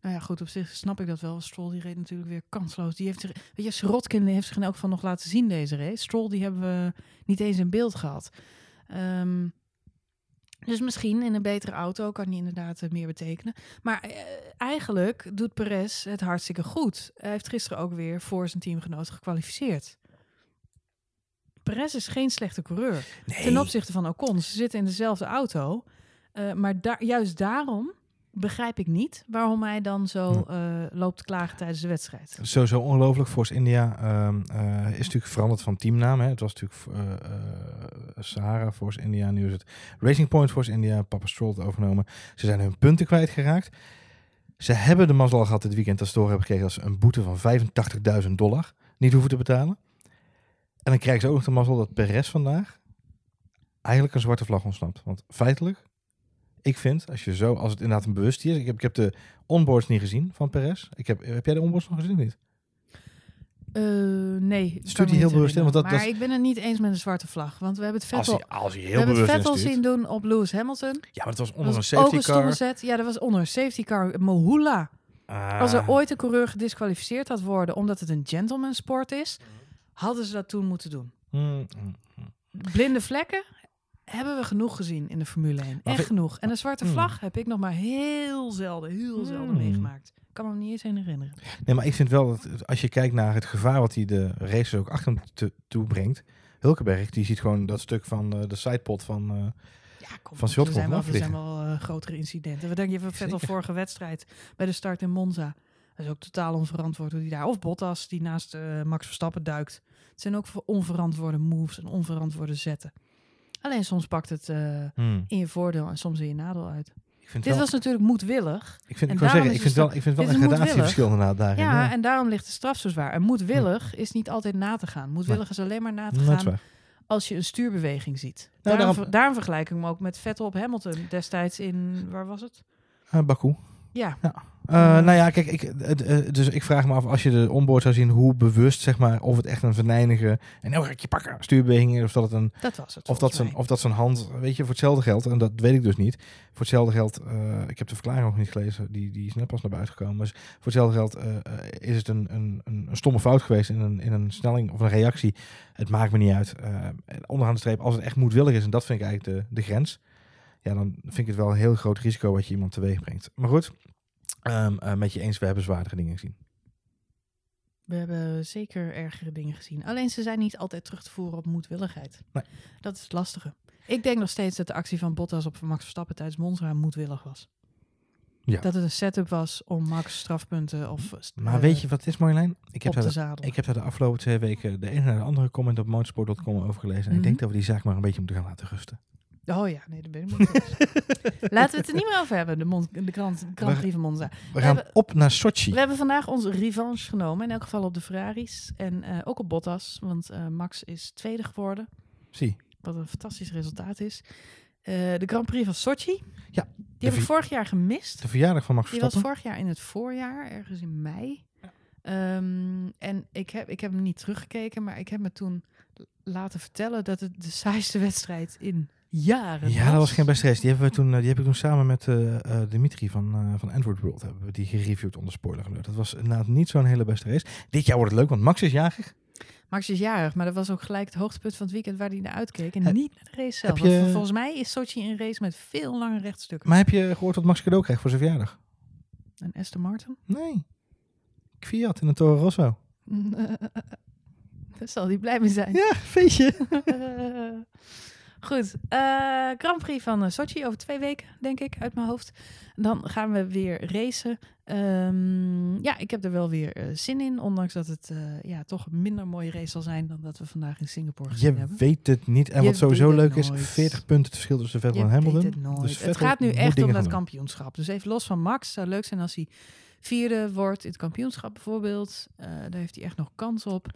Nou ja, goed, op zich snap ik dat wel. Stroll die reed natuurlijk weer kansloos. Die heeft zich, weet je, Srotkin heeft zich in elk geval nog laten zien deze race. Stroll die hebben we niet eens in beeld gehad. Um, dus misschien in een betere auto kan die inderdaad meer betekenen. Maar uh, eigenlijk doet Perez het hartstikke goed. Hij heeft gisteren ook weer voor zijn teamgenoot gekwalificeerd. Perez is geen slechte coureur. Nee. Ten opzichte van Ocon. Ze zitten in dezelfde auto. Eh, maar daar juist daarom begrijp ik niet waarom hij dan zo eh, loopt te klagen tijdens de wedstrijd. Sowieso ongelooflijk. Force India ehm, eh, is natuurlijk veranderd van teamnaam. Hè. Het was natuurlijk eh, Sahara Force India. Nu is het Racing Point Force India. Papa Stroll het overgenomen. Ze zijn hun punten kwijtgeraakt. Ze hebben de mazzel gehad dit weekend dat ze door hebben gekregen dat ze een boete van 85.000 dollar niet hoeven te betalen. En dan krijgen ze ook nog de mazzel dat Perez vandaag eigenlijk een zwarte vlag ontsnapt. Want feitelijk, ik vind, als je zo, als het inderdaad een bewust is. Ik heb, ik heb de onboards niet gezien van Perez. Ik heb, heb jij de onboards nog gezien of niet? Eh, nee. Stuurt hij me heel bewust in? Want dat- herinneren. maar dat ik ben het niet eens met een zwarte vlag. Want we hebben het Als Vettel, hij, als hij we heel hebben het bewust Vettel instuurt. zien doen op Lewis Hamilton. Ja, maar het was onder een was safety een car. zet. Ja, dat was onder een safety car. Mohula. Ah. Als er ooit een coureur gedisqualificeerd had worden omdat het een gentleman sport is, hadden ze dat toen moeten doen. Mm, mm. Blinde vlekken hebben we genoeg gezien in de Formule 1. Maar Echt genoeg. En een zwarte Hmm. vlag heb ik nog maar heel zelden, heel zelden Hmm. meegemaakt. Ik kan me niet eens herinneren. Nee, maar ik vind wel dat als je kijkt naar het gevaar wat hij de races ook achter hem te, toe brengt. Hulkenberg, die ziet gewoon dat stuk van eh, de sidepot van... eh, Ja, kom, Van er zijn wel, er zijn wel eh, grotere incidenten. Wat denk je van Vettel vorige wedstrijd bij de start in Monza? Dat is ook totaal onverantwoord hoe die daar... Of Bottas, die naast Max Verstappen duikt. Het zijn ook onverantwoorde moves en onverantwoorde zetten. Alleen soms pakt het eh, hmm. in je voordeel en soms in je nadeel uit. Ik vind Dit wel, was natuurlijk moedwillig. ik vind, en ik zeggen, ik vind het wel, ik vind wel een gradatieverschil inderdaad daarin. Ja, ja. en daarom ligt de straf zo zwaar. En moedwillig is niet altijd na te gaan. Moedwillig is alleen maar na te gaan als je een stuurbeweging ziet. Nou, daarom, daarom- ver- daarom vergelijk ik hem ook met Vettel op Hamilton destijds in, waar was het? Eh, Baku. Ja, Eh, nou ja, kijk, ik, eh, dus ik vraag me af als je de onboard zou zien, hoe bewust, zeg maar, of het echt een venijnige en ik je pakken stuurbeweging is, of dat het een dat was het. Of dat, zijn, of dat zijn hand, weet je, voor hetzelfde geld, en dat weet ik dus niet. Voor hetzelfde geld, eh, ik heb de verklaring nog niet gelezen, die, die is net pas naar buiten gekomen. Dus voor hetzelfde geld is het een, een, een, stomme fout geweest in een, in een snelling of een reactie. Het maakt me niet uit. Onderaan de streep, als het echt moedwillig is, en dat vind ik eigenlijk de, de grens, ja, dan vind ik het wel een heel groot risico wat je iemand teweeg brengt. Maar goed, ehm, eh, met je eens, we hebben zwaardere dingen gezien. We hebben zeker ergere dingen gezien. Alleen ze zijn niet altijd terug te voeren op moedwilligheid. Nee. Dat is het lastige. Ik denk nog steeds dat de actie van Bottas op Max Verstappen tijdens Monza moedwillig was. Ja. Dat het een setup was om Max strafpunten of Maar eh, weet je wat het is, Marjolein? Ik heb daar de. Ik heb daar de afgelopen twee weken de ene naar de andere comment op motorsport.com over gelezen. En ik Mhm. denk dat we die zaak maar een beetje moeten gaan laten rusten. Oh ja, nee, daar ben ik. Laten we het er niet meer over hebben, de, Mon de de Grand Prix van Monza. We gaan hebben- op naar Sochi. We hebben vandaag onze revanche genomen, in elk geval op de Ferraris en eh, ook op Bottas, want eh, Max is tweede geworden, Zie. wat een fantastisch resultaat is. Eh, de Grand Prix van Sochi, Ja, die heb ik vorig jaar gemist. De verjaardag van Max Die was Verstappen. vorig jaar in het voorjaar, ergens in mei. Ehm, en ik heb, ik heb hem niet teruggekeken, maar ik heb me toen laten vertellen dat het de saaiste wedstrijd in jaren Ja, dat was geen beste race. Die, hebben we toen, eh, die heb ik toen samen met eh, Dimitri van, eh van Android World hebben we die gereviewd onder spoiler alert. Dat was inderdaad niet zo'n hele beste race. Dit jaar wordt het leuk, want Max is jarig. Max is jarig, maar dat was ook gelijk het hoogtepunt van het weekend waar hij naar uitkeek. En niet naar de race zelf. je- Want volgens mij is Sochi een race met veel lange rechtstukken. Maar heb je gehoord wat Max cadeau krijgt voor zijn verjaardag? En Aston Martin? Nee. Fiat in een Toro Rosso. Daar zal hij blij mee zijn. Ja, feestje. Goed, eh, Grand Prix van eh, Sochi over twee weken, denk ik, uit mijn hoofd. Dan gaan we weer racen. Ehm, ja, ik heb er wel weer eh, zin in, ondanks dat het ja, toch een minder mooie race zal zijn dan dat we vandaag in Singapore gezien Je hebben. weet het niet. En Je wat sowieso leuk is, nooit. 40 punten verschil tussen Vettel Je en Hamilton. het nooit. Dus het gaat nu echt om dat kampioenschap. Dus even los van Max, het zou leuk zijn als hij vierde wordt in het kampioenschap bijvoorbeeld. Daar heeft hij echt nog kans op.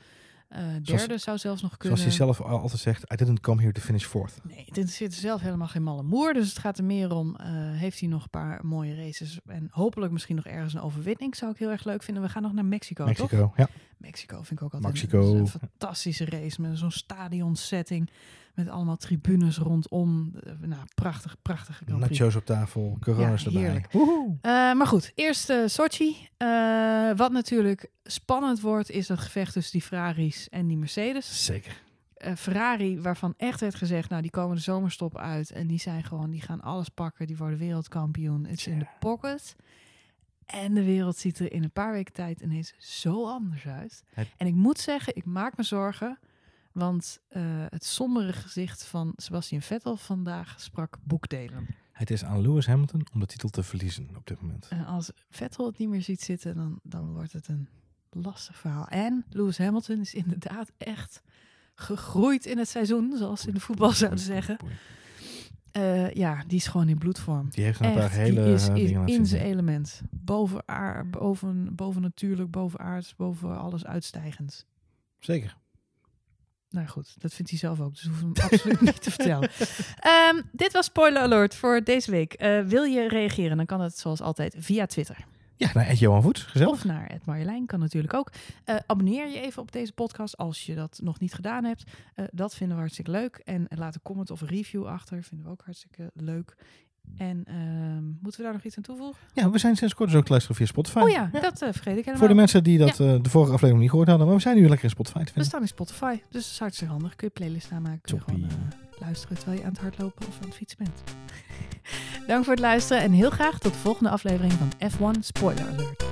Eh, derde zou zelfs nog kunnen. Zoals hij zelf al- altijd zegt, I didn't come here to finish fourth. Nee, het interesseert er zelf helemaal geen malle moer. Dus het gaat er meer om, eh, heeft hij nog een paar mooie races. En hopelijk misschien nog ergens een overwinning. Zou ik heel erg leuk vinden. We gaan nog naar Mexico, toch? Mexico, ja. Mexico vind ik ook altijd Mexico. een, een fantastische race. Met zo'n stadionsetting. Met allemaal tribunes rondom. Eh, Nou, prachtig, prachtige Prix. Nachos op tafel, corona's Ja, erbij. Eh, maar goed, eerst eh, Sochi. Eh, wat natuurlijk spannend wordt, is dat gevecht tussen die Ferraris en die Mercedes. Zeker. Ferrari, waarvan echt werd gezegd, nou die komen de zomerstop uit en die zijn gewoon, die gaan alles pakken, die worden wereldkampioen. Het is in de pocket. En de wereld ziet er in een paar weken tijd ineens zo anders uit. Het- En ik moet zeggen, ik maak me zorgen. Want eh, het sombere gezicht van Sebastian Vettel vandaag sprak boekdelen. Het is aan Lewis Hamilton om de titel te verliezen op dit moment. En als Vettel het niet meer ziet zitten, dan, dan wordt het een lastig verhaal. En Lewis Hamilton is inderdaad echt gegroeid in het seizoen, zoals ze in de voetbal zouden zeggen. Eh, ja, die is gewoon in bloedvorm. Die heeft een paar hele die is eh, in, zijn element. Boven, aard, boven, boven natuurlijk, boven aards, boven alles uitstijgends. Zeker. Nou goed, dat vindt hij zelf ook, dus we hem absoluut niet te vertellen. Ehm, dit was Spoiler Alert voor deze week. Eh, wil je reageren, dan kan dat zoals altijd via Twitter. Ja, nou, Ed Johan Voet, gezellig. Of naar Ed Marjolein, kan natuurlijk ook. Eh, abonneer je even op deze podcast als je dat nog niet gedaan hebt. Eh, dat vinden we hartstikke leuk. En laat een comment of een review achter, vinden we ook hartstikke leuk. En ehm, moeten we daar nog iets aan toevoegen? Ja, we zijn sinds kort dus ook te luisteren via Spotify. Oh ja, dat eh, vergeet ik helemaal. Voor de mensen die dat eh, de vorige aflevering niet gehoord hadden. Maar we zijn nu lekker in Spotify te We vinden. staan in Spotify, dus dat is hartstikke handig. Kun je playlist aanmaken, kun je gewoon eh, luisteren terwijl je aan het hardlopen of aan het fietsen bent. Dank voor het luisteren en heel graag tot de volgende aflevering van F1 Spoiler Alert.